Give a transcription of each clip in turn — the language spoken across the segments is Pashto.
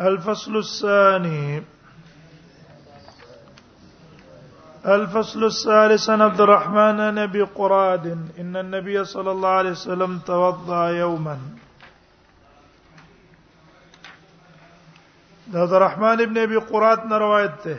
الفصل الثاني الفصل الثالث عن عبد الرحمن بن ابي قراد ان النبي صلى الله عليه وسلم توضا يوما د عبد الرحمن ابن ابي قراد نه روایت ده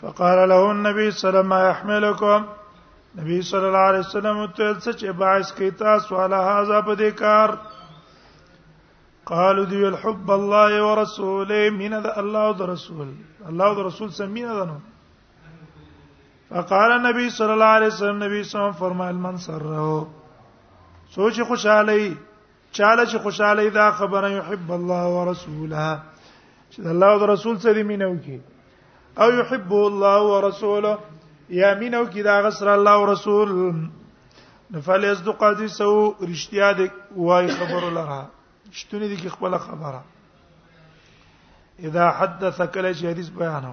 فقال له النبي صلى الله عليه وسلم ما يحملكم نبی صلی الله علیه وسلم ته څه چې باعث کی تاسو علی هاذا په دې کار قالوا دی الحب الله ورسوله من الله او رسول الله او رسول سمینه ده نو فقال النبي صلى الله عليه وسلم نبی صلی الله علیه وسلم فرمایل من سره سوچ خوشاله چاله چې خوشاله دا خبره يحب الله ورسوله چې الله او رسول سره دی مينو کې او يحب الله ورسوله یا مينو کې دا غسر الله او رسول نفل یصدق دي سو رښتیا دي وای خبر لره شتونی دي خپل خبره اذا حدث کله چې حدیث بیانو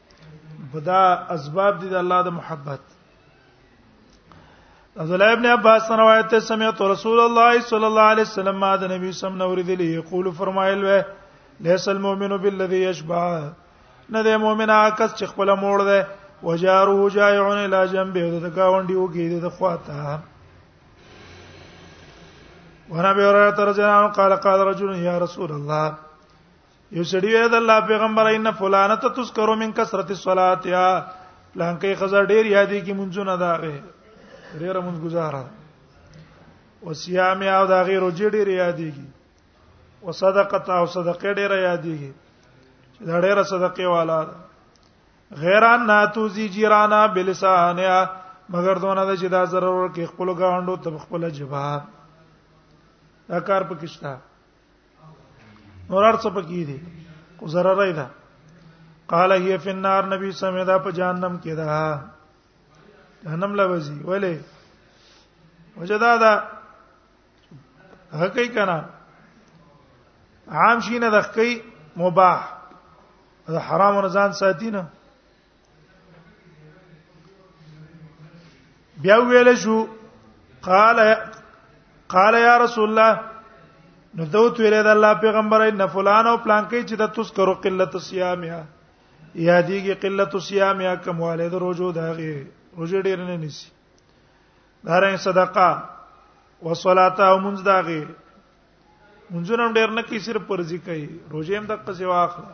بدا اسباب دي د الله د محبت عبد الله ابن عباس روایت ته سمعت رسول الله صلی الله علیه وسلم ما د نبی سم نور دی یقول فرمایل و ليس المؤمن بالذي يشبع نه د مؤمن عکس چې خپل موړ ده وجاره جائعون الى جنبه د گاونډي وګي د خواته ورابي ورته رضی الله قال قال رجل يا رسول الله یو سړی وی د الله پیغمبر ان فلانه تذکرو من کثرت الصلاه یا لانکه خزر ډیر یادې کی منځونه دا غه ډیر منځ گزاره او صيام او دا غیر روزي ډیر یادې کی او صدقه او صدقه ډیر یادې کی چې دا ډیر صدقه والا غیران ناتوزی جیرانا بلسانیا مگر دونه د چې دا ضرور کې خپل گاوندو ته خپل جواب دا کار پکښتا نور ارڅ پکې دي کو zarar راي ده قال هي في النار نبی سمیدا په جهنم کې ده جهنم لوزي ولې وجدا دا حقې کنا عام شینه د خکې مباح د حرام رضان ساتینه بیا ویل شو قال قال یا رسول الله نو دوت ویل د الله پیغمبر ان فلان او پلان کې چې د تذکر قلت صيامها یا دیږي قلت صيامها کوم والد روزو داغه روزه ډیر نه نسی دارین صدقه وصلاته او منځ داغه منځونه ډیر نه کی صرف پرځی کوي روزه هم د قصې واخله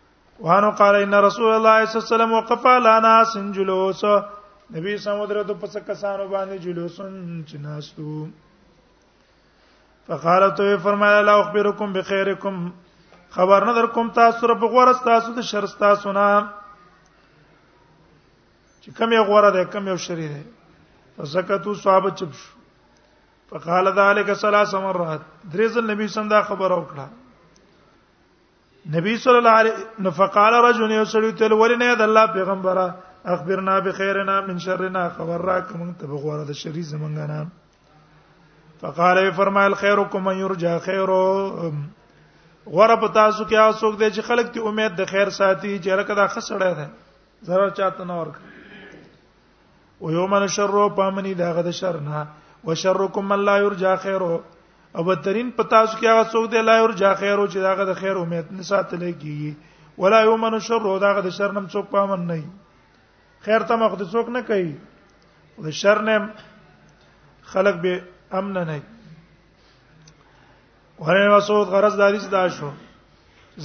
وانه قال ان رسول الله صلی الله علیه وسلم وقف على ناس جلوس نبی سمودر ته پس کسانو باندې جلوسن چې ناستو فقال تو فرمایا لا اخبرکم بخیرکم خبر نه در کوم تاسو رب غوړه تاسو د شر تاسو نه چې کم یو غوړه ده کم یو شری ده فسکتو صحابه چپ شو فقال ذلك ثلاث مرات درې ځل نبی سم دا خبر او کړه نبی صلی الله علیه نو فقال رجل یسړی تل ورنه د الله پیغمبره اخبرنا بخیرنا من شرنا خبر را کوم ته بغوره د شری زمنګ نه فقال فرمایل خیرکم من یرجا خیر غره په تاسو کې هغه څوک دی چې خلک ته امید د خیر ساتي چې رکه دا خسړه ده zarar چاته نه ورکړي او یوم الشر پامنی داغه د شر نه وشرکم من لا یرجا خیره او بدترین پتا سو کې هغه څوک دی لا یرجا خیره چې داغه د خیر امید نه ساتل کیږي ولا یوم الشر داغه د شر نم څوک پامن نه خیر ته مخ د څوک نه کوي د شر نه خلق به امن نه وای مسعود غرض داری چې دا شو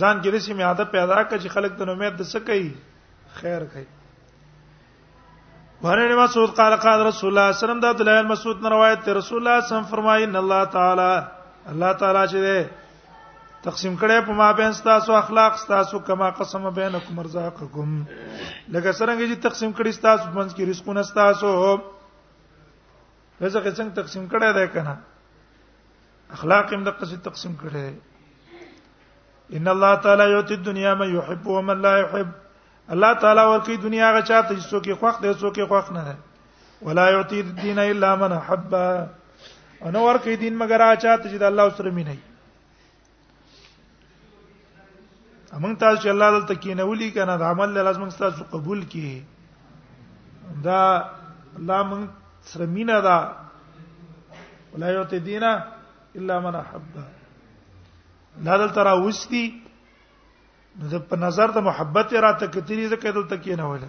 ځان کې رسمي عادت پیدا کړي چې خلک د امید د څه کوي خیر کوي ورنه مسعود قال قال رسول الله صلی الله علیه وسلم د عبد الله مسعود نه روایت ته رسول الله صلی الله علیه وسلم فرمایي ان الله تعالی الله تعالی چې ده تقسیم کړي په ما بین تاسو اخلاق تاسو کما قسم بینکم ارزاقکم لکه څنګه چې تقسیم کړي تاسو منځ کې رزقونه تاسو رزق څنګه تقسیم کړي ده کنه اخلاق هم د قصې تقسیم کړي ان الله تعالی یؤتی الدنیا من یحب و من لا یحب الله تعالی ورکی دنیا غا چاته چې څوک یې خوښ دی څوک یې خوښ نه دی ولا یؤتی الدین الا من حب انو ورکی دین مگر چاته چې د الله سره مینه امنګ تاسو چې الله دلته کې نه ولي کنه د عمل له لازم تاسو قبول کړي دا الله من سره مینا دا ولا یوت دینا الا من احب لا دلته را وستی نو په نظر د محبت راته کتلی زکه دلته کې نه وله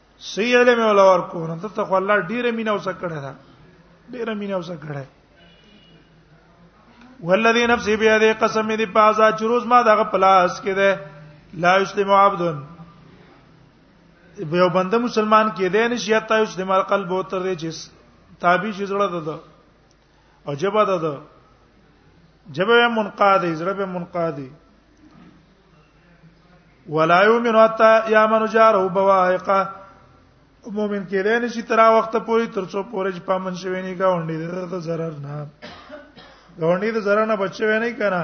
سی علم ولا ورکو نو ته خو الله ډیره مینه اوسه کړه دا ډیره مینه اوسه کړه والذي نفسي بيده قسم دې پازا چروز ما دغه پلاس کې ده لا یسلم عبد یو بنده مسلمان کې ده نشي حتا یسلم قلب او تر دې چې تابع شي زړه ده او جبه ده ده جبه منقاد زړه به منقاد ولا یؤمن حتا یامن جاره بوائقه مؤمن کېدای نشي تر وخت پورې تر څو پورې چې پامن شوی نه گاونډي ده ته zarar نه گاونډي ته zarar نه بچوي نه کنه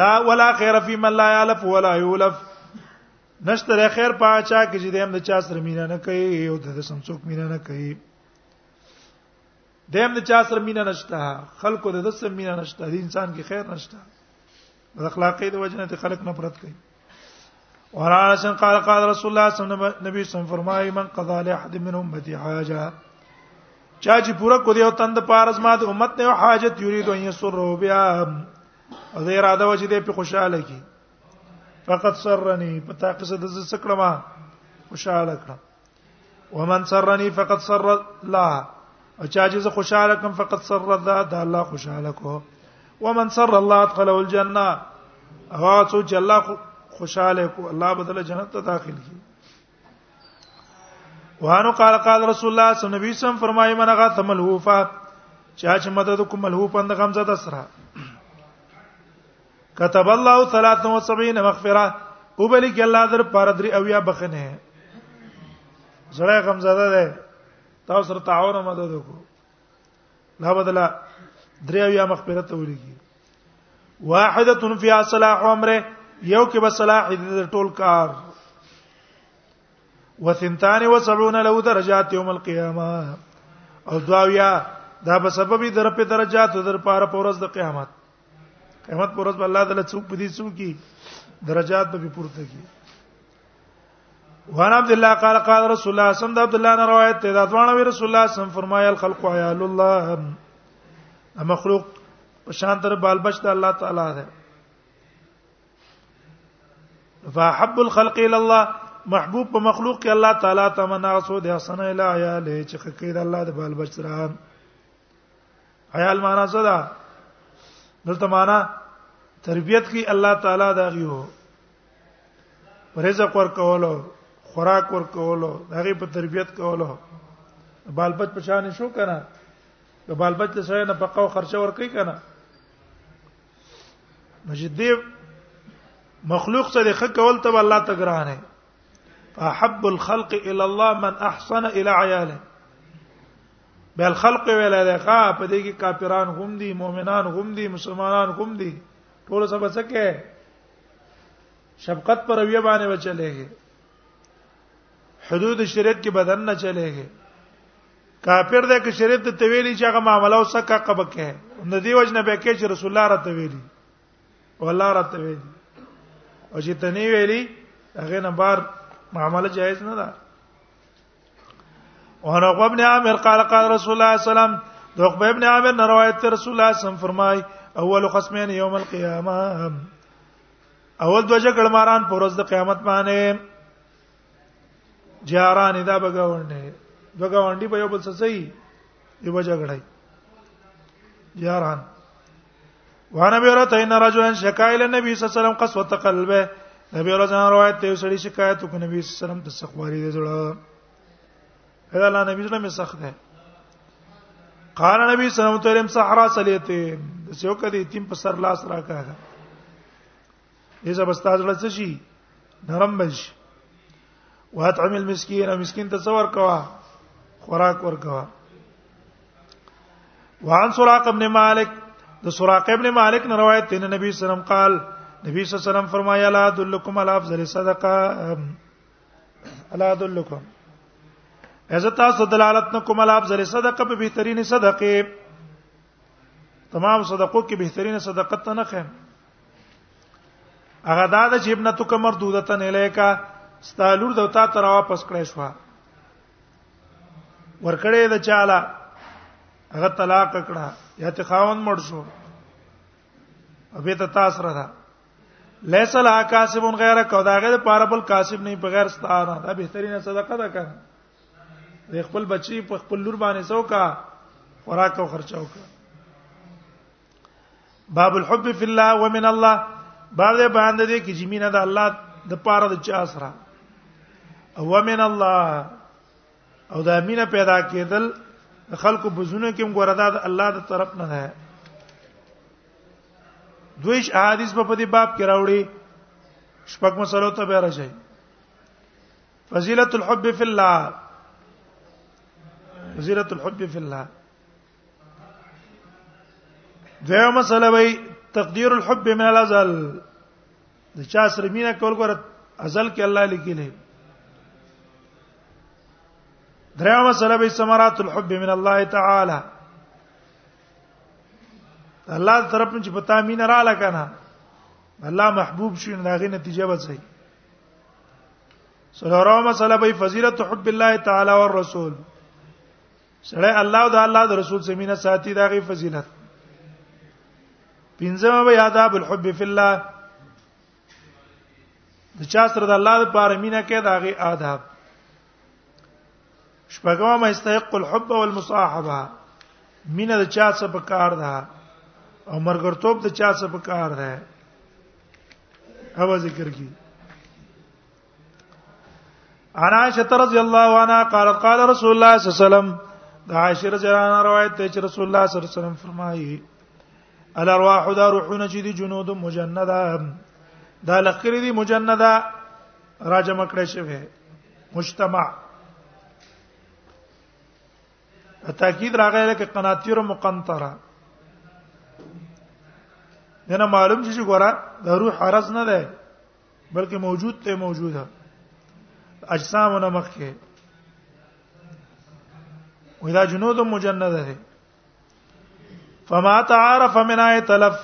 لا ولا خیر فی من لا یلف ولا یولف نشته خیر پاچا کې چې دیم د چا سره مینا نه کوي او د سم څوک مینا نه کوي دیم د چا سره مینا نشته خلکو د سم مینا نشته د انسان کې خیر نشته د اخلاقې د وجنه ته خلک نفرت کوي ورانا سن قال قال رسول الله صلی الله علیه وسلم نبی سم فرمایي من قضا له احد من امتی حاجه چا چې پورا کو دی او تند پارز ما د امت نه حاجت یرید ان یسرو بیا او زه اراده و چې دې په خوشاله کی فقط سرنی پتا قصه د زسکړه ما خوشاله کړم ومن سرني فقد سر الله او چا چې زه خوشاله کوم فقط سر رضا دا الله خوشاله کو ومن سر الله ادخله الجنه هغه څو چې الله خوشاله کو الله بدله جنت ته داخل کی وانو قال قال رسول الله صلی الله علیه وسلم فرمایي من غا تمل هوفا چا چې مدد کوم ملهوف اند غمزه د سره كتب الله 73 مغفره او بلی کې الله در پر درې او یا بخنه زړه غم زده ده تاسو سره تعاون مدد وکړو لا بدلا درې او یا مغفرت ولګي واحده فی صلاح عمره یو کې بس صلاح دې ټول کار وثنتان وسبعون له درجات یوم القیامه او دواویا دا په سبب در په درجات در پاره پورز د قیامت قیامت پر ورځ الله تعالی څوک پدې څوک کی درجات به پورته کی وان عبد الله قال قال رسول الله صلی الله عبد الله نه روایت ده دوانه وی رسول الله صلی فرمایل خلق عیال الله مخلوق په شان تر بالبش ده الله تعالی ده فحب الخلق الى الله محبوب په مخلوق کې الله تعالی تمنا سو د حسن اله عیال چې خکې د الله د بالبش سره حیال معنا څه ده دلته معنا تربيت کی الله تعالی دا غيو رزق ور کولو خوراک ور کولو هغه په تربيت کولو بالبت پشان شو کنه د بالبت له سره نه پقاو خرچه ور کوي کنه مجدی مخلوق سره خ کول ته الله تګرانه فاحب الخلق الى الله من احسن الى عياله بل خلق ویل دا ښا په دې کې کافران هم دي مؤمنان هم دي مسلمانان هم دي ټول څه بچکه شفقت پر وی باندې وچلېږي حدود شریعت کې بدن نه چلېږي کافر دې کې شریعت ته ویلي چې هغه معاملې وسکه قبکه نو دی وجنه به کې چې رسول الله راته ویلي والله راته ویلي او چې تنه ویلي هغه نه بار معاملې جایز نه ده وعن عقبه بن عامر قال قال رسول الله صلى الله عليه وسلم د عقبه بن عامر نه روایت تر رسول الله صم فرمای اول خصمین یوم القیامه اول دوه جګړه ماران پر ورځ د قیامت باندې جاران دا بګاونډه بګاونډي په یو بل څه صحیح دی بجګړای جاران وانا بیرته ان رجلن شکایل نبی صلی الله علیه وسلم قسوت قلبه نبی الله جان روایت ته سړي شکایت وکړ نبی صلی الله علیه وسلم د سخواري د زړه اذا الله نبی صلی الله علیه وسلم سخت ده قال نبی صلی الله علیه وسلم صحرا سلیته سیو کدی تیم په سر لاس راکاږه ایزه بس تاسو لته شي نرم بش واطعم المسکین مسکین ته څور کوا خوراک ور کوا وعن سراق ابن مالک د سراق ابن مالک نه روایت دی نبی صلی الله علیه وسلم قال نبی صلی الله علیه وسلم فرمایا لا دلکم علی افضل صدقه الا دلکم از تاسو دلالت نکوم علی افضل صدقه په بهترین صدقه تمام صدقو کې بهترینه صدقه ته نه خیم هغه دا د چې ابنه تو کمر دودته نه لیکا ستالور د تا تر واپس کړې شو ورکړې د چاله هغه طلاق کړه یا ته خاون مړ شو ابه ته تاسو را ده لیس لا کاسب غیر کو دا غیر پاره بل کاسب نه بغیر ستاره دا بهترینه صدقه ده کړه د خپل بچی په خپل لور باندې څوکا خوراک او خرچاو کړه باب الحب فی الله ومن الله باب دې باندې دې کې چې مینه د الله د پاره د چا سره او ومن الله او دا مینه پیدا کېدل خلکو بزونه کې موږ وردا د الله د طرف نه ده دویش احادیث په دې باب کې راوړي شپږ مسلو ته به راځي فضیلت الحب فی الله فضیلت الحب فی الله دیو مسله وی تقدیر الحب من الازل د چا سره مینا کول ګور ازل کې الله لیکلی دریا مسله به ثمرات الحب من الله تعالی الله طرف نه چې پتا مين را لکنه الله محبوب شي نه غي نتیجه وځي سره مسله به فضیلت حب الله تعالی والرسول سره الله او د الله د رسول سمینه ساتي دا غي فضیلت پنځمه به آداب الحب فی الله د چا سره د الله لپاره مینه کې دا غي آداب شپږم استحق الحب والمصاحبه مینه د چا څخه په کار ده او مرګرتوب د چا څخه په کار ده هوا ذکر کی انا عائشہ رضی الله عنها قال قال رسول الله صلی الله علیه وسلم دا عائشہ رضی الله عنها روایت ده چې رسول الله صلی الله علیه وسلم فرمایي الارواح دا روحونه چې دي جنود مجنده دا لخر دي مجنده راجم کړی شوی مجتمع تاکید راغی لکه قناطیر مقنطره دنه معلوم شي چې ګوره د روح عرض نه ده بلکې موجود ته موجوده اجسامونه مخکې ودا جنود مجنده ده فما تعارف من آیه تلف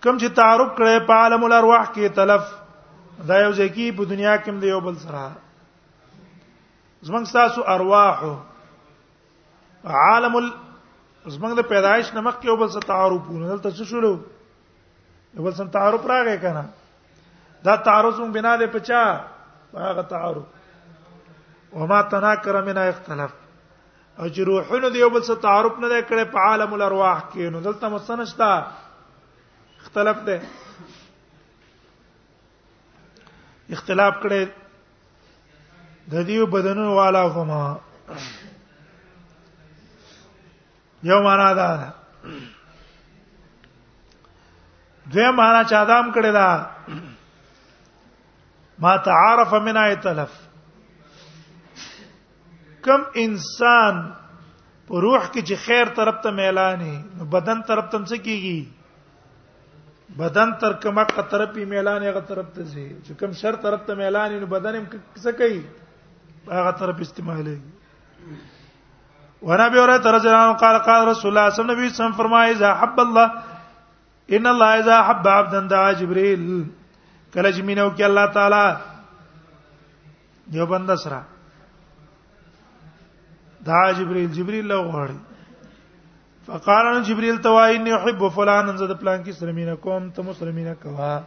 کم چې تعارف کړي په عالم الارواح کې تلف دا یو ځکه په دنیا کې د یو بل سره زمنګ تاسو ارواح عالم زمنګ د پیدایش نمک کې یو بل سره تعارف ونه دلته څه شولو یو بل سره تعارف راغی کنه دا تعارض مون بنا ده پچا هغه تعارض وما تناکر منها اختلاف او چې روحونه دی یو بل سره تعارف نه کړي په عالم الارواح کې نو دلته مسنشتا اختلاف ده اختلاف کړي د دې بدنونو والا هما یو معنا دا ده دوی معنا چا دام کړی دا ما تعارف من ایتلف کم انسان په روح کې چې خیر طرف ته میلانې نو بدن طرف ته څه کیږي بدن تر کومه طرف یې میلانې هغه طرف ته ځي چې کم شر طرف ته میلانې نو بدن هم څه کوي هغه طرف استعمالوي ونبي هريره رضی الله عنه قال قال رسول الله صلی الله علیه وسلم فرمایي اذا حب الله ان الله اذا حب عبدا دعا جبريل کله چې مينو کې الله تعالی یو بنده سره دا جبريل جبريل له غواړي فقال جبريل توای اني احب فلان زده پلان کې سره مينه کوم ته مسلمانه کوا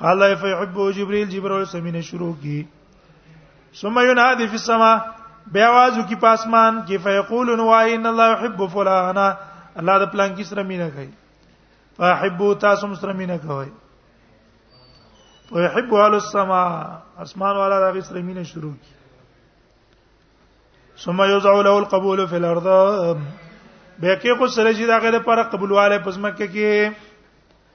قال لا يحب جبريل جبريل سمينه شروع کی ثم ينادي في السماء بیا وازو کی پاسمان کی فیقول نو ان الله يحب فلانا الله د پلان کی سره مینه کوي فاحبو تاسو سره مینه کوي ويحب اهل السماء اسمان والا دغه سره مینه شروع کی ثم يوزع له القبول في الارض به کې خو سره چې دغه لپاره قبول والے پزمکه کې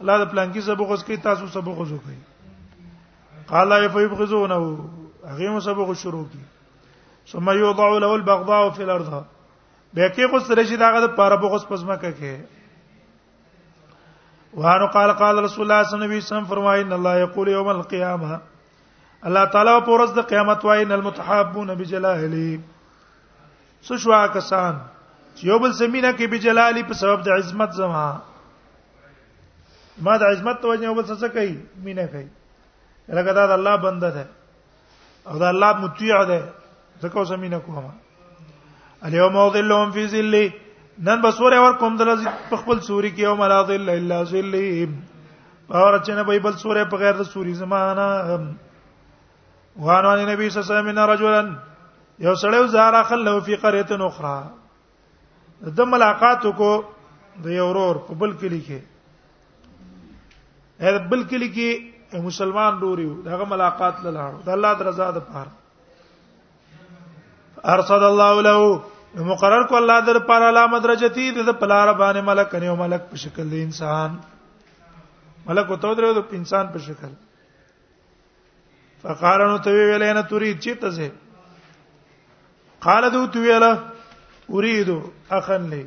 الله د پلان کې سبق اوس کوي تاسو سبق اوس کوي قال لا يفيبغزونه هغه مو سبق شروع کی ثم يوضع له البغضاء في الارض به کې خو سره شي داغه د پاره بغوس پزما کوي وانه قال قال رسول الله صلی الله علیه وسلم فرمایي ان الله یقول یوم القیامه الله تعالی په ورځ د قیامت وایي ان المتحابون بجلاله سو شوا کسان چې یو بل زمينه کې بجلالی په سبب د عظمت زما ما د عظمت توجه وبس څه کوي مینه کوي لکه دا د الله بنده ده او دا الله مطیع ده ځکه اوس مینه کوم اليوم اظلهم في ظلي نن بسوره ور کوم د خپل سوري کې یوم لا ظل الا ظلي اور چې نه به بل سورې په غیر د سوري زمانہ وانو نبی صلی الله علیه وسلم رجلا یو سړیو زارا خلو فی قريه اخرى د ملاقات کو د یورور په بل کلی کې هر بل کلی کې مسلمان ډوري دغه ملاقات لاله د الله درزا د پاره ارصد الله له نو مقرر کو الله در پر علامه درجتی د پلار باندې ملک نه ملک په شکل د انسان ملک او تو درو د انسان په شکل فقال نو ته ویل نه تريد چې ته زه قال دو تو ویل اريد اخن لي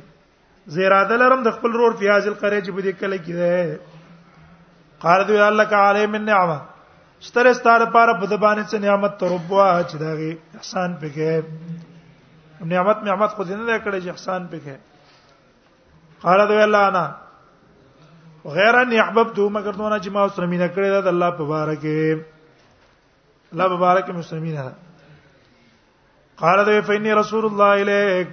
زیراده لرم د خپل رور فی هاذ القريه چې په دې کله کې ده قال دو الله تعالی من نعمه ستر ستاره لپاره په دبانې څه نعمت تربوا چې داغي احسان پکې نعمت نعمت خو دې نه کړې چې احسان پکې قال ذو الله انا غیر ان احببته مگر دونه چې ما سره مینه کړې ده د الله په باره کې الله په باره کې مسلمانه ده قال ذو فإني رسول الله إليك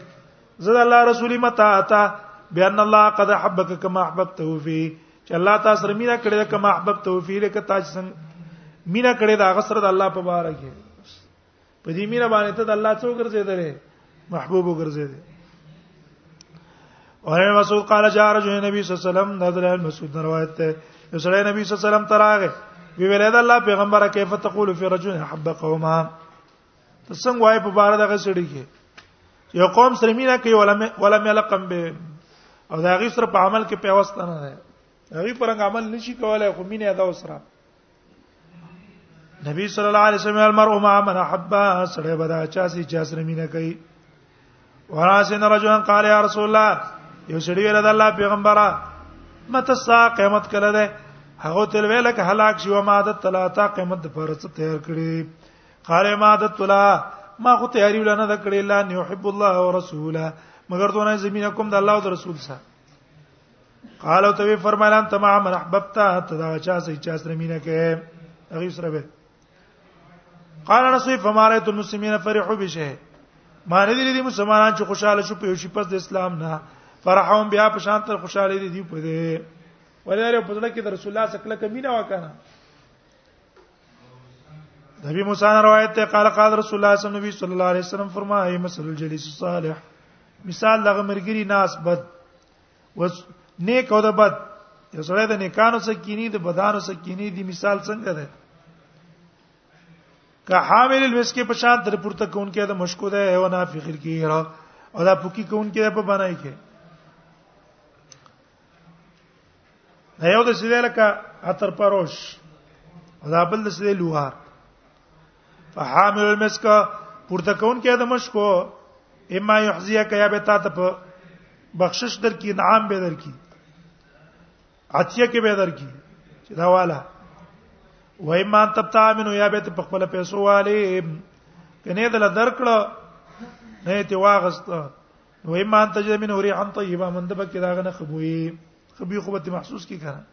زد الله رسولي متا اتا بأن الله قد حبك كما احببته في چې الله تاسو سره مینه کړې ده کما احببته في لکه تاسو څنګه مینه کړې ده هغه سره د الله په باره کې په دې مینه باندې ته د الله څو ګرځیدل محبوب ګرځیدل اور مسعود قال جاء رجل النبي صلی الله علیه وسلم دا د مسعود روایت ده یو سړی نبی صلی الله علیه وسلم تراغه وی ویل دا الله پیغمبر کیف تقول فی رجل حب قوما ته څنګه وای په بار دغه سړی کې یو قوم سره مینا کوي ولم ولم یلقم به او دا غي سره په عمل کې پیوست نه ده هغه پرنګ عمل نشي کولای خو مینه دا وسره نبی صلی الله علیه وسلم المرء مع من حب سره بدا چا سي چا سره مینه کوي وراسن رجل قال يا رسول الله یو سړي ویل د الله پیغمبره مت سا قیامت کله ده هغه تل ویل ک هلاک شو ما د تلاتا قیامت د فرص تیار کړي قال ما د تلا ما خو تیاری ولنه د کړي لا نه يحب الله ورسوله مگر دونه زمينه کوم د الله او رسول سره قال او ته فرمایل انت ما من احببت ته دا چا سي چا سره مینه کې هغه سره به قال انس فما رايت المسلمين فرحوا بشيء ما نه دي دي مسلمانان چې خوشاله شو په شي پس د اسلام نه فرحهم بیا په شان تر خوشاله دي دی په دې ولاره په ځل کې د رسول الله صلی الله علیه وسلم کمینه وکړه د ابي موسی روایت ته قال قال رسول الله صلی الله علیه وسلم صلی الله علیه وسلم فرمایي مثل الجلیس الصالح مثال دغه مرګری ناس بد وس نیک او د بد یو سره د نیکانو سکینی د بدانو سکینی دی مثال څنګه ده که حامل الوس کې پشان تر پورته کون کې د مشکو ده او نه فخر کې را او دا پوکی کون کې په بنای کې دا یو د سیده لکه اتر پروش او دا بل د سیده لوهار فحامل المسک پورته کون کې د مشکو اما یحزیه کیا به تا ته په بخشش در کې انعام به در کې عطیه کې به در کې چې دا والا و اما تب تامنو یا به ته په خپل پیسو والے کنه دل درکړه نه ته واغست نو اما انت جمن هوري عن طيبه من دبک داغه نه خبوي خبي خو به محسوس کی کنه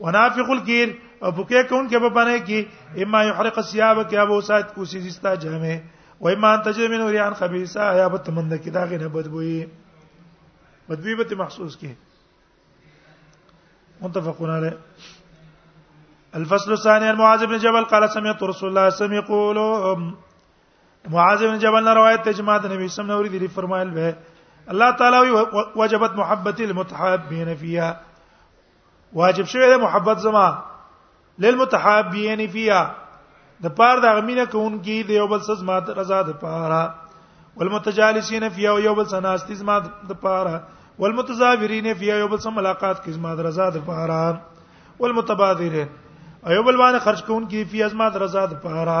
ونافخ الكير او بوکې کون کې په باندې کې اما يحرق الثياب کې ابو سات کوسي زستا جامه و اما ان تجد من ريان خبيثه يا بتمند کې دا غنه بدبوي بدبوي به محسوس کې متفقون عليه الفصل الثاني عن معاذ بن جبل قال سمعت رسول الله صلى الله عليه وسلم يقول معاذ بن جبل نے روایت ته جماعت نبی صلی الله علیه وسلم نے فرمایل به الله تعالی وجبت محبت المتحابین فیها واجب شوه د محبت زما للمتحابین فیها د پار د غمینه کون کی د یو بل سز مات رضا د پاره والمتجالسین فیها یو بل سناست زما د پاره والمتزاورین فیها یو بل سم ملاقات کی زما د رضا د پاره والمتبادرین ایوب الوان خرج کون کی فی ازما د رضا د پاره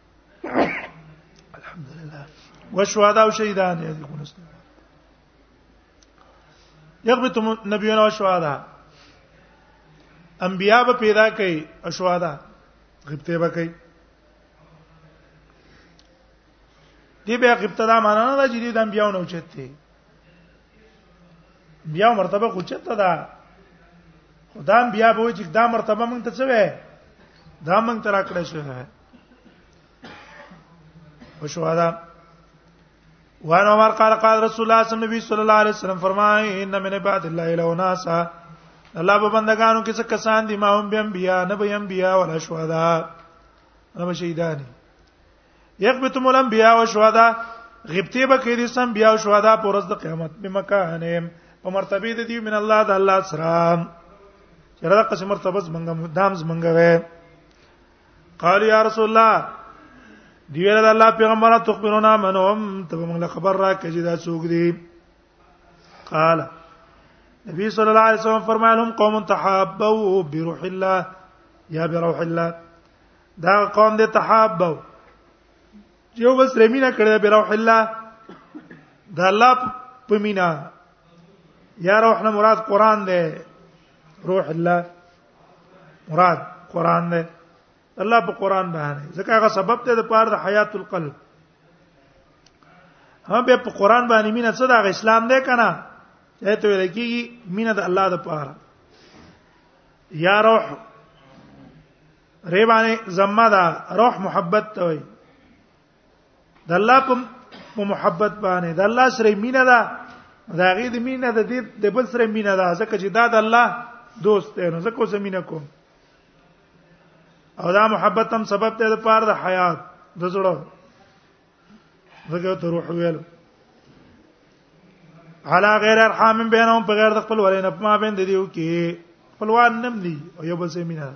الحمدلله وشهدا او شهیدان یې دي ګونست یغبت نبینا او شهدا انبیا به پیدا کړي او شهدا غبطه به کوي دی بیا غبطه دا معنا نه ده چې د انبیانو اوچت دي بیا مرتبه اوچت ده خدام بیا به چې دا مرتبه مونږ ته څه وې دا مونږ تر کړې شوې وشوادا وان عمر قال قال رسول الله صلی الله علیه وسلم الله علیه وسلم فرمای ان من عباد الله لو ناسا الله په بندگانو کې څه کسان دي ما هم بیم بیا نه بیم بیا ولا شهدا نه بشیدان یقبتم الانبیاء والشهدا غبطه به کې دي سم بیا او شهدا پر ورځ د قیامت په مکانهم په مرتبه دي دی من الله د الله سره چیرې دا قسم مرتبه زمنګ دام زمنګ وې قال یا رسول الله دی ویل الله پیغمبر تخبرنا منهم ته موږ خبر را کړي دا څوک دی قال نبی صلی الله علیه وسلم فرمایلهم قوم تحابوا بروح الله یا بروح الله دا قوم دې تحابوا یو بس رمینه کړی بروح الله دا الله په مینا یا روح نه مراد قران دی روح الله مراد قران دی الله په قران باندې ځکه هغه سبب ته د پاره د حیات القلب هم به په قران باندې مینه څه د اسلام دی کنه ته ته ویل کیږي مینه د الله د پاره یا روح ریبانه زما دا روح محبت ته وي د الله په محبت باندې د الله سره مینه ده دا غي د مینه ده د بل سره مینه ده ځکه چې دا د الله دوست دی نو ځکه اوسه مینه کوم او دا محبت هم سبب دی د پاره د حیات د زړه ځکه ته روح ویل علا غیر ارحام بینهم په غیر د خپل ولینه په ما بین دیو کې خپلوان نم دي او یو بل سره مینه ده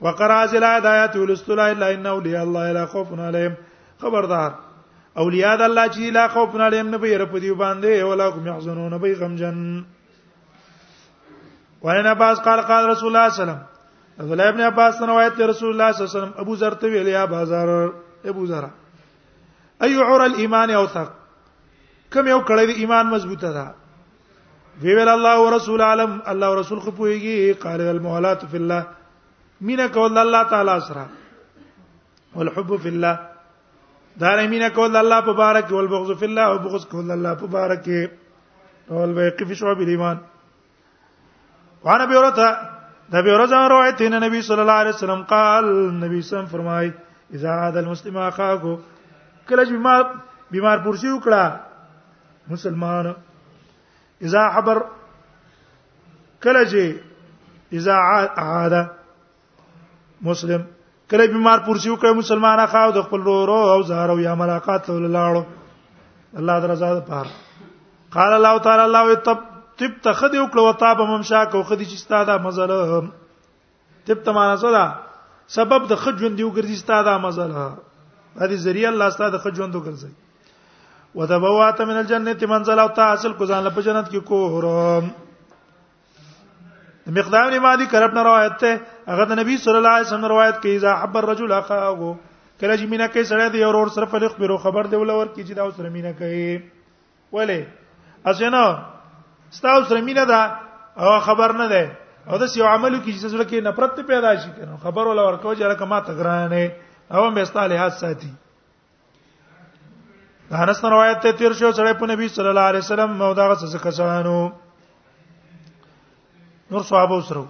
وقرا ذل آیات ولستل الا ان اولیاء الله لا خوف علیهم خبردار اولیاء د الله چې لا خوف علیهم نه بیر په دی باندې ولا کوم يحزنون به غمجن وعن عباس قال قال رسول الله صلی الله علیه وسلم عبد الله ابن عباس روایت رسول الله صلی الله علیه وسلم ابو ذر ته ویل یا بازار ابو ذر ايعور الايمان اوثق کوم یو کړی د ایمان مضبوطه ده وی ویل الله ورسول عالم الله ورسول خو پويږي قال المولات فی الله مینا کول الله تعالی سره والحب فی الله دا مینا کول الله په بارک او البغض فی الله او بغض کول الله په بارک او البیق فی شعب الايمان وعن ابي هريره ده ابي هريره روایت ان نبی صلی الله علیه وسلم قال نبی صلی الله علیه وسلم فرمای اذا عاد المسلم اخاه کله چې ما بیمار پورسی وکړه مسلمان اذا عبر کله چې اذا عاد مسلم کله بیمار پورسی وکړ مسلمان خاو د خپل ورو او زهر او یا ملاقات ته لاړو الله درزا ده پار قال الله تعالی الله طب طب تخدي وکړه وطاب ممشاک او خدي چې ستاده مزله تب تمانه صدا سبب د خجوند دی وګرځي ستاد مزل ها هذه ذریعہ الله ستاد خجوند وګرځي وتبوات من الجنه منزل او تاسل کو ځان په جنت کې کور مقدام نے مالی کرب نه روایت ته هغه د نبی صلی الله علیه وسلم روایت کې اذا حب الرجل اخاه کله چې مینا کې سره دی اور اور سره په خبرو خبر دی ولور کې چې دا سره مینا کوي ولې اسنه ستاسو سره مینه ده او خبر نه ده او د سیو عملو کې چې سره کې نفرت پیدا شي کنه خبر ولا ورکو چې رقم ماته ګرانه او هم استاله حد ساتي دا انس روایت ته تیر شو سره په نبی صلی الله علیه وسلم او دا څه کسانو نور صحابه سره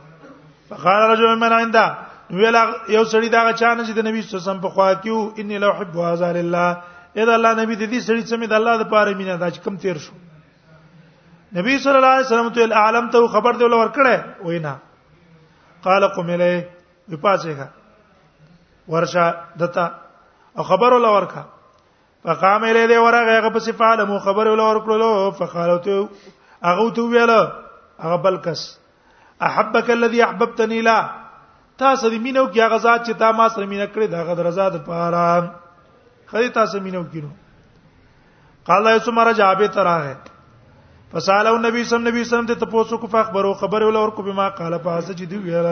فقال رجل من عنده ویلا یو سړی دا چانه چې د نبی صلی الله علیه وسلم په خوا کې وو ان لو حب هذا لله اذا الله نبی د دې سړی سمې د الله د پاره مینه دا چې کم تیر شو نبی صلی الله علیه وسلم ته عالم ته خبر دی ولور کړه وینا قال قم الیه په پاسه ورشه دتا او خبر ولور کړه فقام الیه دی ورغه هغه پس فعال مو خبر ول اور کړلو فقالت هغه تو ویل هغه بل کس احبک الذي احببتني لا تاسو دې مينو کې هغه ذات چې تا ما سره مينه کړې دا غد رضا د پاره خدای تاسو مينو کینو قال ایسو مرا جابه تراه فساله النبي صلی الله علیه وسلم ته تاسو کو فخبرو خبر ول اور کو بما قال فاز چې دی ویل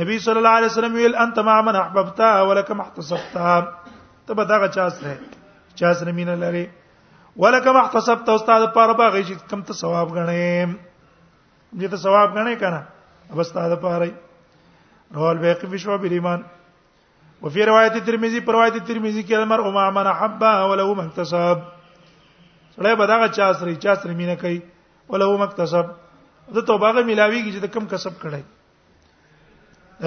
نبی صلی الله علیه وسلم ویل انت مع من احببتا ولکم احتسبتا ته به دغه چا سره چا سره مين لري ولکم احتسبت استاد پر باغې چې کم ته ثواب غنې دې ته ثواب غنې کنه اب استاد پاره رواه البيهقي في شعب الايمان وفي روايه الترمذي پر روايه الترمذي کې المرء مع من حبه وله من احتسب سړی به دغه چا سره چا سره مين کوي وله من احتسب د توبه ملاويږي چې د کم کسب کړي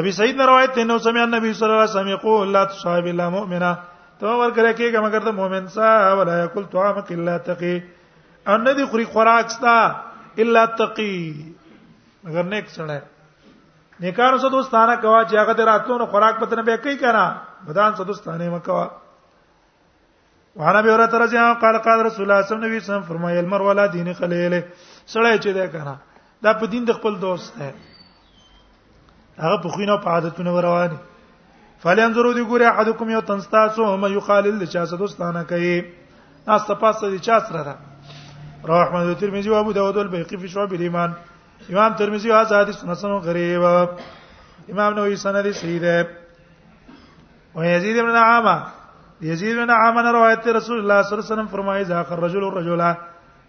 ابي سعيد نے روایت ته نو سمع النبي صلی الله علیه وسلم یقول لا تصاحب الا مؤمنا ته ور کړه کېږه مگر ته مؤمن سا ولا یاکل طعامک الا تقي ان دې خوري خوراک ستا الا تقي مگر نیک سره نیکانو سره دوستانه کوا چې هغه دراتلو نو خوراک پته نه به کوي کنه بدان سره دوستانه مکوا وعن ابي هريره رضي الله قال قال رسول الله صلى الله عليه وسلم فرمایي المر ولا دین خلیله سړی چې ده کنه دا په دین د خپل دوست ده هغه په خوینه په عادتونه رواني فلینظرو دی ګوره احدکم یو تنستاسو هم یخالل د چا سره دوستانه کوي ناس ته پاسه دي چا سره ده رواه احمد او ترمذی او ابو داود او بیقی فی شعب الايمان امام ترمذی او حدیث حسن غریب امام نووی سند صحیح ده او یزید بن عامه یزید بن عامه روایت رسول الله صلی الله علیه وسلم فرمایي ذا خر رجل الرجل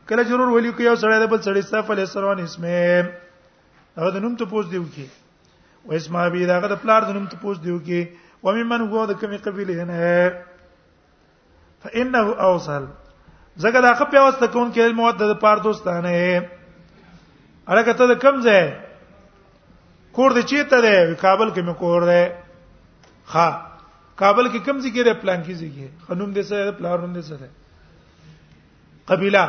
کله ضرور ولی کو یو سړی د بل سړی صف علی سرون اسمه هغه د نوم ته پوس دیو کی و اسمه ابي داغه د پلار د نوم ته پوس دیو کی و ممن هو د کومې قبيله نه فانه اوصل زګه دا خپل واست کون کې علم ود د پاره دوستانه الګ ته د کم ځای کور دې چیته دی کابل کې مې کور دی ها کابل کې کم ځای کې پلان کې ځای خنوم دې سره پلان روم دې سره قبيله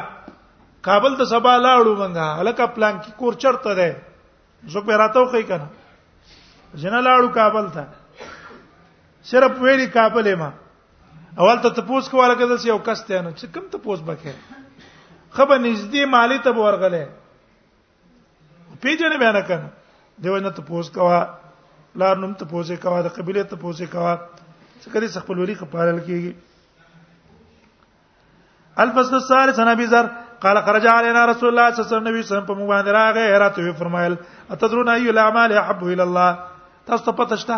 کابل ته سبا لاړو منګه الګ پلان کې کور چرته دی زه په راتو کوي کنه جنا لاړو کابل ته صرف ویلي کابل ما اول ته تپوس کواله کده یو کس ته نه چې کوم تپوس بکې خبر نږدې مالی ته ورغله پیژنې بیان کړه دیو نه تپوس کوا لار نوم تپوس کوا د قبيله تپوس کوا څه کړي خپل ولي خپارل کیږي الفصل الثالث عن ابي ذر قال خرج علينا رسول الله صلى الله عليه وسلم نبی صلی الله علیه وسلم په موږ باندې راغی راته فرمایل اتدرون اي الاعمال احب الى الله تاسو ته پته شته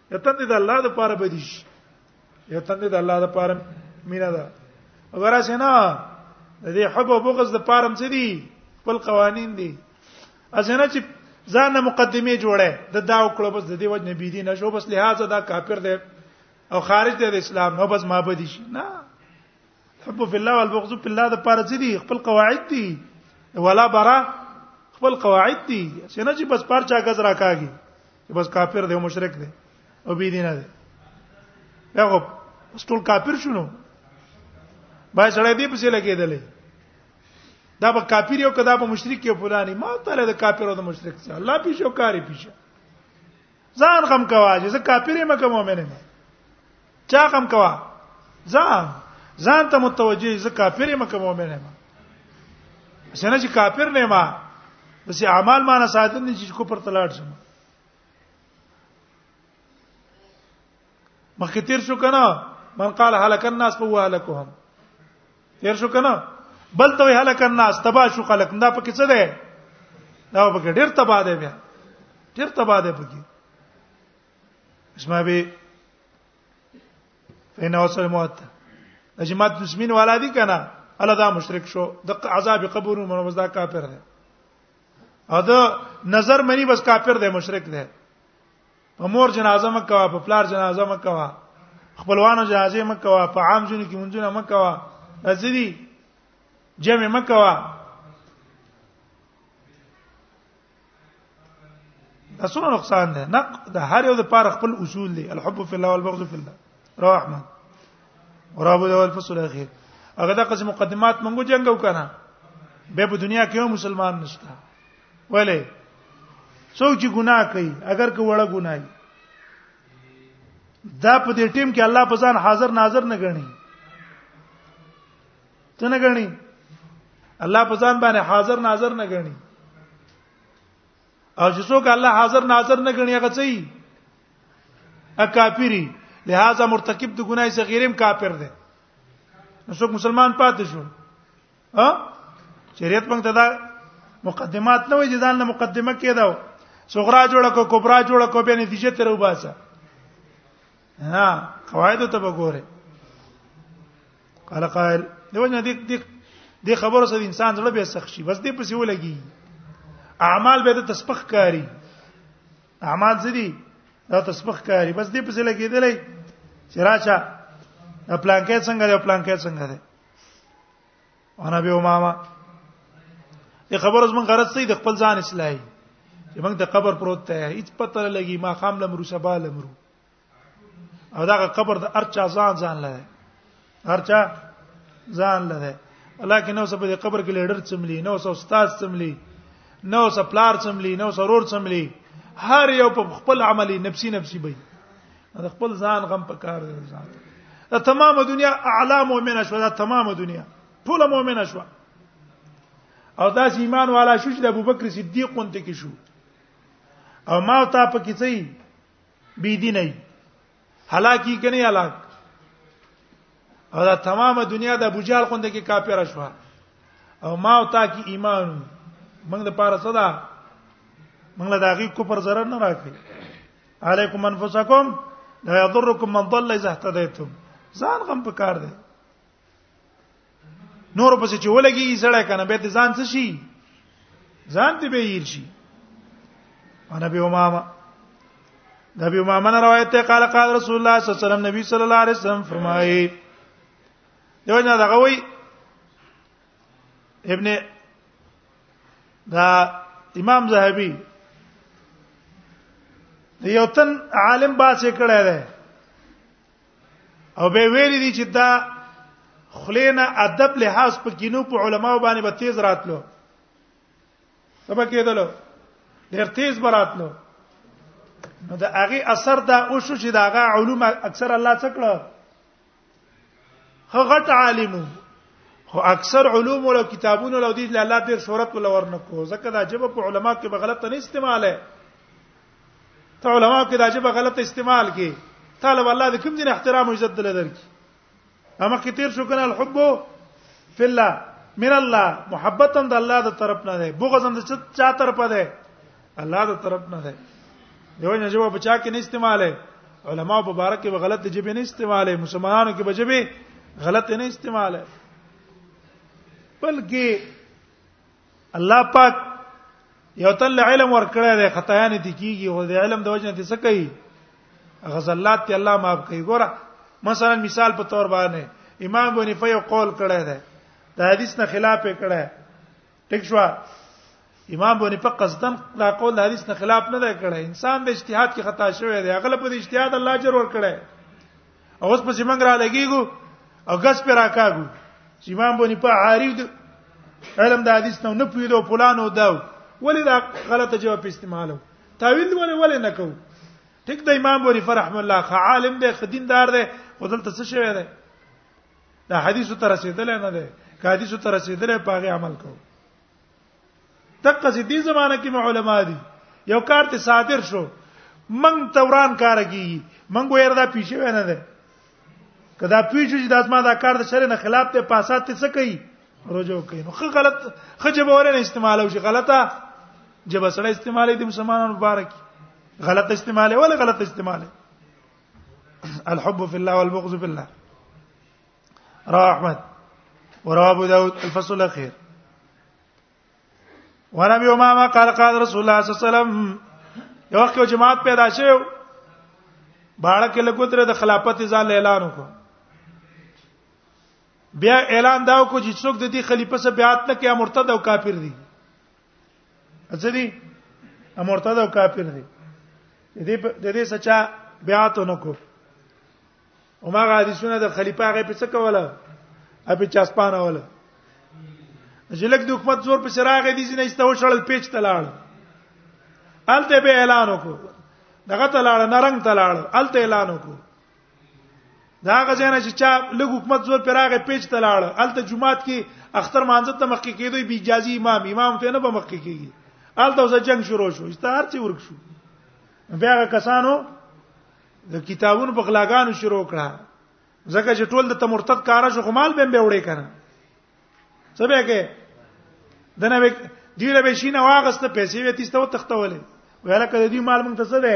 یتن دې د الله د پاره بدیش یتن دې د الله د پاره مینا ده اگر اسنه د دې حب او بغض د پاره هم څه دي خپل قوانین دي اسنه چې ځان مقدمه جوړه د دا وکړو بس د دې وجه نبی دي نه شو بس لہذا دا کافر دی او خارج دی د اسلام نو بس مابدی شي نه حب فی الله والبغض فی الله د پاره څه دي خپل قواعد دي ولا برا خپل قواعد دي څنګه چې بس پار چا غز راکاږي چې بس کافر دی او مشرک دی او بی دینه دی هغه بس ټول کافر شونه بای سره دې پسې لګېدلې دا به کافر یو کدا به مشرک یو فلانی ما تعالی د کافر او د مشرک څخه الله پیښو کاری پیښه ځان غم کوا چې زه کافر یم که مؤمن یم چا غم کوا ځان ځان ته متوجه زه کافر یم که مؤمن یم څنګه چې کافر نه ما بس اعمال ما نه ساتل نه چې کو پر تلاړ شم مخکې تیر شو کنه من قال هلك الناس فهو هلكهم تیر شو کنه بل ته هلك الناس تبا شو خلق دا پکې څه ده دا پکې ډیر تبا ده بیا ډیر تبا ده پکې اسمع به فین وصل موت اجماعت دشمن والا دي کنه الله دا مشرک شو د عذاب قبر مو مزدا کافر ده ادا نظر منی بس کافر ده مشرک ده په مور جنازه مکوا په پلار جنازه مکوا خپلوانو جنازه مکوا په عام جون کې منځونه مکوا ازدي جمع مکوا دا څومره نقصان ده نق د هر یو د پاره خپل اصول دي الحب فی الله والبغض فی الله رواه احمد ورابو د الفصل الاخير هغه د قسم مقدمات منګو جنگ وکړه به په دنیا کې مسلمان نشته ولې څوک چې ګناه کوي اگر که وړه ګناه دا په دې ټیم کې الله په ځان حاضر ناظر نه غني ته نه غني الله په ځان باندې حاضر ناظر نه غني او چې څوک الله حاضر ناظر نه غني هغه څه ا کافری لہذا مرتکب د ګناي صغیرم کافر دی نو څوک مسلمان پاتې شو ها شریعت موږ ته دا مقدمات نه وي چې ځان له مقدمه کېداو صغرا جوړه کو کبرا جوړه کو به نتیجه تر وباسه ها قواعد ته وګوره قال قائل دیو نه دې دې خبرو سره انسان زړه به سخت شي بس دې پسې ولګي اعمال به د تسبخ کاری اعمال زدي دا تسبخ کاری بس دې پسې لګېدلې چې راچا پلان کې څنګه دی پلان کې څنګه دی انا به امامه دې خبر اوس مونږ غرض سي د خپل ځان اصلاحي چې مونږ د قبر پروت ته هیڅ پته لګي ما خام لمرو سبا لمرو او دا قبر د ارچا ځان ځان لره ارچا ځان لره لکه نو سبا د قبر کې لیډر چملی نو سو استاد چملی نو سو پلار چملی نو سو رور چملی هر یو په خپل عملی نفسي نفسي بي د خپل ځان غم په کار دی ځان دا تمامه دنیا اعلی مؤمنه شو دا تمامه دنیا ټول مؤمنه شو او دا چې ایمان والا شو چې د ابوبکر صدیق قنت کې شو او ما تا په کې څه بی دي نه هلاکی کني هلاک او دا تمامه دنیا د ابو جهل قنت کې کافر شو او ما تا کې ایمان موږ د پاره صدا موږ له داغي کو پر zarar نه راکړي علیکم انفسکم لا یضرکم من ضل اذا اهتدیتم ځان غم پکار دی نور پسې چې ولګي سړی کنه به ځان څه شي ځان دې به ییر شي انا به امامه د ابي امامه روایت ته قال قال رسول الله صلی الله علیه وسلم نبی صلی الله علیه وسلم فرمایي یو نه دغه وی ابن دا امام زاهبی د یو تن عالم باسه کړه ده او به ویری دي چې دا خلینا ادب لحاظ په کینو په علماو باندې به تیز راتلو سبا کېدلو ډیر تیز براتلو نو دا هغه اثر دا او شو چې داغه علوم اکثر الله څخه غټ عالم خو اکثر علوم او کتابونو له دې الله ډیر شهرت ولا ورنکو ځکه دا جبه په علما کې به غلط نه استعماله ته علما کې دا جبه غلط استعمال کې طالب الله دې کوم دین احترام او عزت دلته درکې اما کې تیر شو کنه الحب فی الله من الله محبتا د الله د طرف نه ده بغض د چا طرف ده الله د طرف نه ده یو نه جواب بچا کې نه استعماله علما په بارک کې غلط جبه نه استعماله مسلمانانو کې بجبه غلط نه استعماله بلکې الله پاک یو تل علم ورکړی دی خطایا نه دي کیږي او د علم د وجنه دې څه کوي غزلات ته الله معاف کوي ګوره مثلا مثال په تور باندې امام بنی فیو قول کړی دی د حدیث نه خلاف کړی ټیک شو امام بونی په قصدن دا قول حدیث نه خلاف نه دی کړی انسان به اجتهاد کې خطا شوی دی هغه په اجتهاد الله اجر ور کړی او اوس په سیمنګ را لګیږو او غس پر راکاګو امام بونی په عارف علم د حدیث نه نه پیلو فلانو دا ولې دا غلطه جواب استعمالو تعویل ولې ولې نه کو ټیک د امام بونی فرحم الله خ عالم دی خدیندار دی خدل ته څه شوی دی دا حدیث ته رسیدل نه ده که حدیث ته رسیدل په هغه عمل کو دغه سي دي زمانہ کې علماء دي یو کار ته صادر شو من توران کار کیږي من ګویر دا پیښه ونه ده کدا پیښه چې د اسما دا کار د شر نه خلاف ته پاسات ته څه کوي رجوع کوي نو خه غلط خجب ورنه استعمال او شي غلطه جب سره استعمال دي مسلمانانو مبارک غلط استعمال ولا غلط استعمال الحب في الله والبغض في الله رواه احمد ورواه ابو داود الفصل الاخير وعن ابي امامه قال قال رسول الله صلى الله عليه وسلم یو وخت یو جماعت پیدا شو باړه کې لګوتره د خلافت ځان اعلان وکړ بیا اعلان دا وکړو چې څوک د دې خلیفہ سره بیعت نه کوي مرتد او کافر دي ځدی مرتد او کافر دي دې د دې سچا بیعت نکو او ما حدیثونه د خلیفہ غي په څه کوله اپی چاسپانه ولا جلک د حکومت زور په سراغ دي چې نه استو شړل پیچ تلاړ الته به اعلان وکړو دغه تلاړ نرنګ تلاړ الته اعلان وکړو دا غزنه چې چا لګ حکومت زور پر هغه پیچ تلاړ الته جمعات کې اختر مانځ ته مخکې کېدوی بی اجازه امام امام ته نه به مخکې کېږي الته وسه جنگ شروع شو استار چې ورک شو بیا کسانو د کتابونو په غلاګانو شروع کړه ځکه چې ټول د تمرتد کار شو خمال بهم به وړې کړه څه به کې دنه به دیره به شینه واغسته پیسې وې تیسته تختولې ویل کړه دې مال مونږ ته څه ده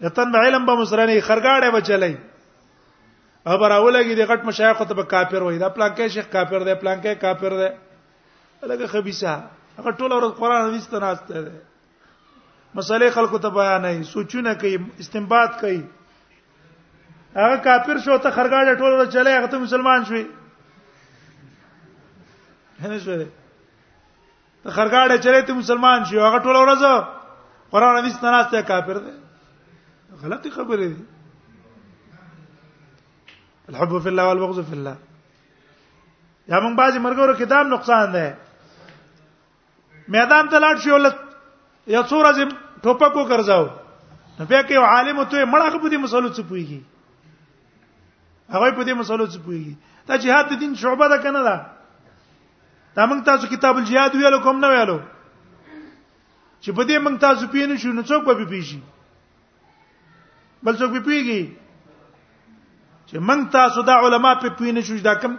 یتن به علم به مسرنی خرګاړې بچلای او براولګي د غټ مشایخ ته به کافر وای دا پلانکې شیخ کافر دی پلانکې کافر دی لکه خبيسه هغه ټول ورځ قران حدیث ته ناشته ده مسالې خلکو ته بیانې سوچونه کوي استنباط کوي هغه کافر شو ته خرګاړه ټول ورځ چلے هغه ته مسلمان شوی نه شوی ته خرګاړه چلې ته مسلمان شي هغه ټول ورځ قران حدیث نه ناشته کافر دی غلطی خبره دی الحب فی الله والبغض فی الله یا موږ بعضی مرګورو کې دا نقصان دی میدان ته لاړ شو لته یو څو ورځې ټوپک وکړځاو نو بیا کې عالم ته مړه خو دې مسلو څه پويږي هغه په دې مسلو څه پويږي دا جهاد د دین شعبه ده کنه ده دا موږ تاسو کتاب الجهاد ویلو کوم نه ویلو چې په دې موږ تاسو پینې شو نو څوک به پیږي بل څوک به پیږي چې موږ تاسو دا علما په پینې شو دا کوم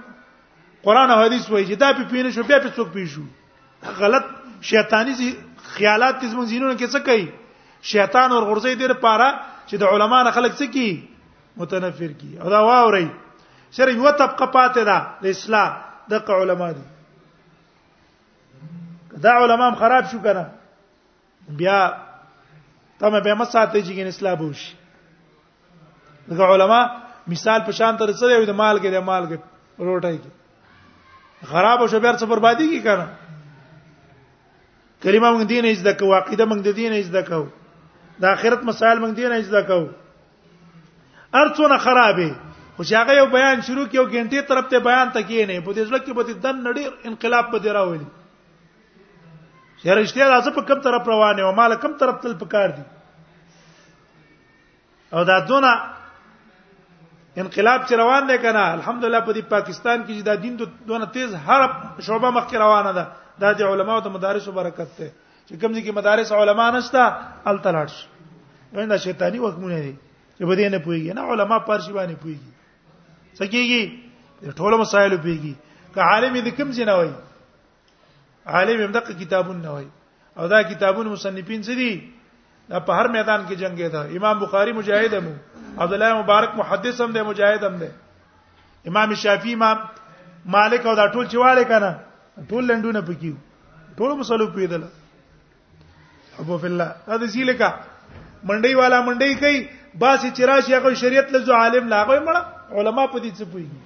قران او حدیث وایي چې دا په پینې شو بیا په څوک پیږو غلط شیطانی خیالات چې موږ زینونو کې څه کوي شیطان اور غرزه دې لپاره چې د علما نه خلک څه کوي متنفر کی او دا واوري سره یو طبقه پاتې ده د اصلاح د علماء دي دا علماء خراب شو کنه بیا تم به مساته چې ګن اصلاح بوش دغه علماء مثال په شان تر سره د مال کې د مال کې روټای کې خراب شو بیا څه بربادي کی کنه کلمه موږ دین یې زده کوو عقیده موږ د دین یې زده کوو د آخرت مسائل موږ دین یې زده کوو ارڅونه خرابې خو چې هغه یو بیان شروع کیو ګنټه طرف ته بیان تکې نه په دې ځل کې به دن نړیر انقلاب به دراوړي یاره اشتیا لازم په کوم طرف روانه او مال کوم طرف تل پکار دي او دا دونه انقلاب چې روان دی کنه الحمدلله په دې پاکستان کې دا دین دونه تیز هر شعبه مخ روانه ده دا د علماو د مدارسو برکت ده چې کوم دي کې مدارس علما نشتا ال تلاش ویندا شیطانی وکمونه دي چې بده نه پويږي نه علما پارشي باندې پويږي سکیږي ټول مسائل پويږي که عالم دې کوم ځای نه وای عالم هم دغه کتابونه نه وای او دا کتابونه مصنفین څه دي دا په هر میدان کې جنگي دا امام بخاری مجاهد هم عبد الله مبارک محدث هم دی مجاهد هم دی امام شافعی امام مالک او دا ټول چواله کنه ټول لندونه پکې ټول مسلو پیدل ابو فی الله دا د سیلکا منډي والا منډي کوي باسي چراشي هغه شریعت له عالم لاغوي مړه علما په دې څه پويږي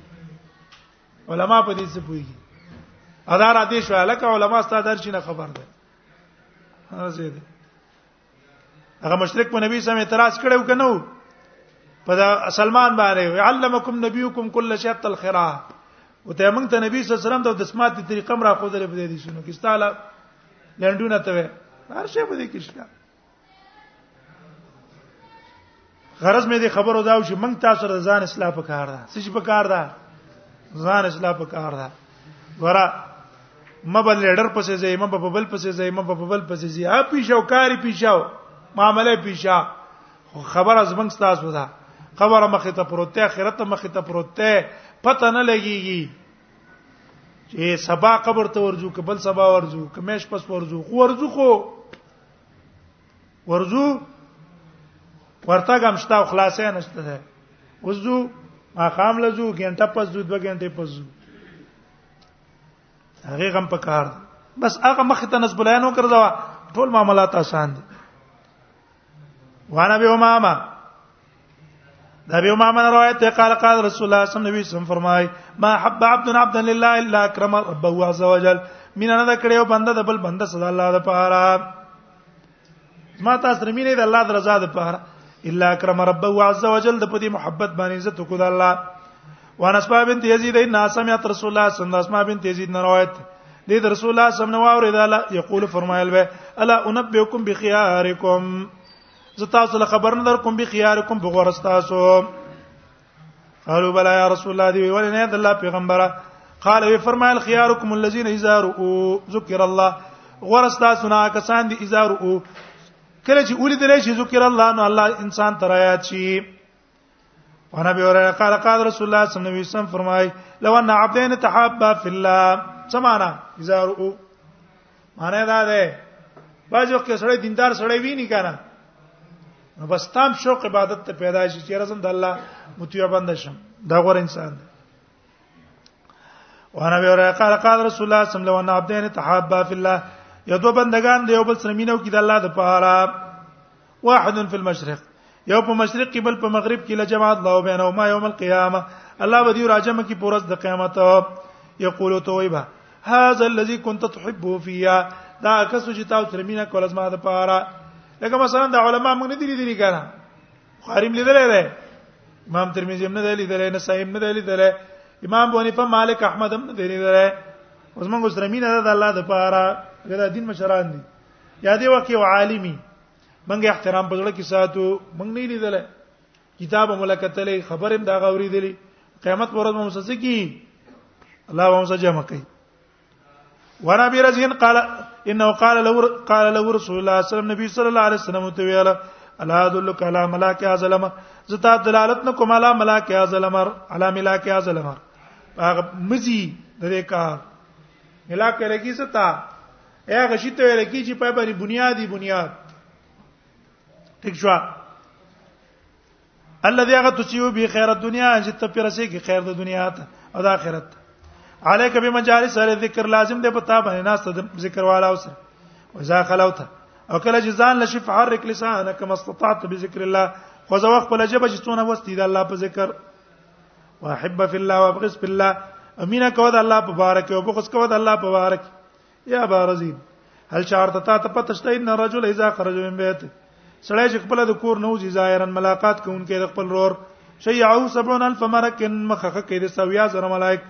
علما په دې څه پويږي ادار آدیش والا که علما ستاسو درشي نه خبر ده هغه هغه مشرک په نبی سم اعتراض کړو کنو په دا سلمان باندې علمکم نبیکم کل شیء الخرا او ته موږ ته نبی صلی الله علیه وسلم د دسمات طریقه مرا خو درې په دې دي شنو کې ستاله لندونه ته هر شی په دې کې شته غرض مې دې خبرو دا چې موږ تاسو ته ځان اصلاح پکار ده څه شي پکار ده ځان اصلاح پکار ده ورا مبل لیډر پسې ځای مبل په بل پسې ځای مبل په بل پسې ځای اپ پیشو کاری پیشو معاملې پیشا خبر از موږ تاسو ده خبره مخه ته پروت ده اخرت مخه ته پروت ده پته نه لګيږي چې سبا قبر ته ورځو کبل سبا ورځو کمیش پس ورځو خو ورځو خو ورزو ورته کوم شته او خلاصې نشته ده وزو ما خام لزو ګنټه پس زو دوه ګنټه پس زو هغه غم په کار بس هغه مخ ته نسب لاینو کړدا ټول معاملات آسان دي وانا به امامه دا به امام روایت ته قال قال رسول الله صلی الله علیه وسلم فرمای ما حب عبد عبد لله الا اکرم ربه عز وجل مين نه کړیو بنده د بل بنده صلی الله علیه لپاره ما تاسو رمینه د الله د رضا لپاره الا اکرم ربه عز وجل د پدی محبت باندې عزت کو د الله وانا اسماء بنت يزيد ان سمعت رسول الله صلی الله علیه وسلم بنت يزيد نه روایت دې د رسول الله صلی الله علیه وسلم نو اوریدل یقول فرمایل به الا انبئکم بخيارکم زه تاسو له خبر نه در کوم به خيارکم بغورستاسو قالوا بلا يا رسول الله دی ویل نه د الله پیغمبره قال وی فرمایل خيارکم الذين اذا رؤوا ذكر الله غورستاسو نه کسان دي اذا رؤوا کله چې اولیدل شي ذکر الله نو الله انسان تر آیات شي وانا به اوره قال قال رسول الله صلی الله علیه وسلم فرمای لو ان عبدین تحابا فی الله سمانا اذا رؤ معنی دا ده باج وخت سړی دیندار سړی ویني کنه نو بس تام شوق عبادت ته پیدا شي چې رزم د الله متیو بند شم دا غوړ انسان دی وانا به را قال قال رسول الله صلی الله علیه وسلم عبدین تحابا فی الله یو دو بندگان دی یو بل سره مينو کې د الله د پاره واحد فی المشرق یو په مشرق کې بل په مغرب کې لجمع الله بینهما یوم القیامه الله به دی راجمه کې پورز د قیامت یقول توبه هذا الذي كنت تحبه فيا دا کس چې تاسو ترمینه کول زما د پاره لکه مثلا د علما موږ نه دي دي کنه خاریم لیدلې ده امام ترمذی هم نه دی لیدلې نه صحیح نه دی لیدلې امام ابو حنیفه مالک احمد هم نه دی لیدلې اوس موږ سره مين ده د الله د پاره دا دین مشران دي یا دی وکي عالمي موږ احترام په ځړه کې ساتو موږ نه لیدلې کتاب ملکتلې خبر هم دا غوري دي قیامت پر ورځ موږ سره کی الله موږ سره جمع کوي ورابي رزين قال انه قال لو قال لو رسول الله صلى الله عليه وسلم نبي صلى الله عليه وسلم ته ویل الا ادلك على ملاك ازلم زتا دلالت نه کوم على ملاك ازلم على ملاك ازلم هغه مزي د دې کار ملاک لري ستا هغه شي ته لري چې په باندې بنیادی بنیاد ٹھیک شو الذي هغه تسيو به خیر الدنيا چې ته پر رسې کې خیر د دنیا ته او د آخرت عليك بمجالس سره ذکر لازم دی په تا باندې ناس ته ذکر والا اوسه وذا خلوت او کله چې ځان لشي فحرك لسانك ما استطعت بذكر الله خو زه وخت په لجبه چې څونه وستي د الله په ذکر واحب في الله وابغض في الله امينه کو د الله په بارک او بغض کو د الله په بارک یا بارزین هل چارته تا ته پته شته ان رجل اذا خرج من بیت سړی چې خپل د کور نه وځي ظاهرا ملاقات کوونکی د خپل رور شیعو 70000 ملک مخخه کې د سویا زره ملائک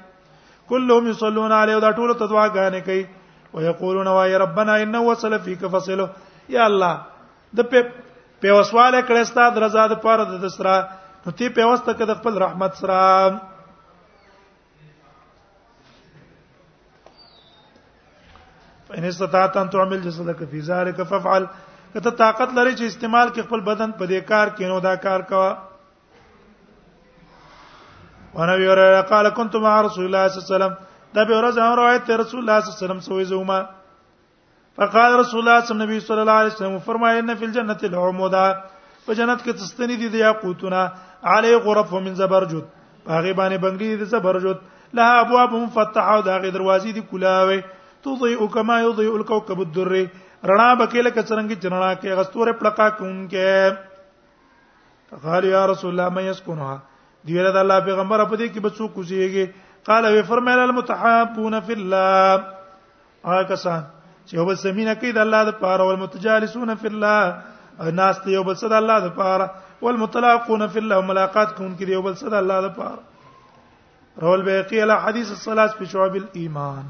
كلهم يصلون عليه او دا ټول تدوا غانې کوي او یقولون وای ربنا انه وصل فيك فصله یا الله د په په وسواله کړه ستاد رضا د پاره د دسرا نو تی په واسطه کې د خپل رحمت سره فإن استطعت أن تعمل جسدك في ذلك فافعل کته طاقت لري چې استعمال کې خپل بدن په دې کار کې نو دا کار کوا وانا ویره قال كنت مع رسول الله صلی الله علیه وسلم دا به ورځ امر وایته رسول الله صلی الله علیه وسلم سوې زوما فقال رسول الله صلی الله علیه وسلم الله علیه وسلم فرمایي ان فی الجنه العمودا په جنت کې تستنی دي د یاقوتونه علی غرف من زبرجد هغه باندې بنگلي دي زبرجد لها ابواب مفتحه او دغه دروازې دي کلاوي تضيء كما يضيء الكوكب الدري رڼا بکې لکه څنګه چې رڼا کې غستوره پړقا کوونکې قال يا رسول الله ما يسكنها دی ویل د الله پیغمبر په دې کې به څوک کوزيږي قال وی فرمایله المتحابون في الله هغه کسان چې یو بل سمینه کوي د الله د پاره او متجالسون فی الله ناس ته یو بل صد الله د پاره او متلاقون فی الله ملاقات کوم کې یو بل صد الله د پاره رول بیقی علی حدیث الصلاه فی شعب الايمان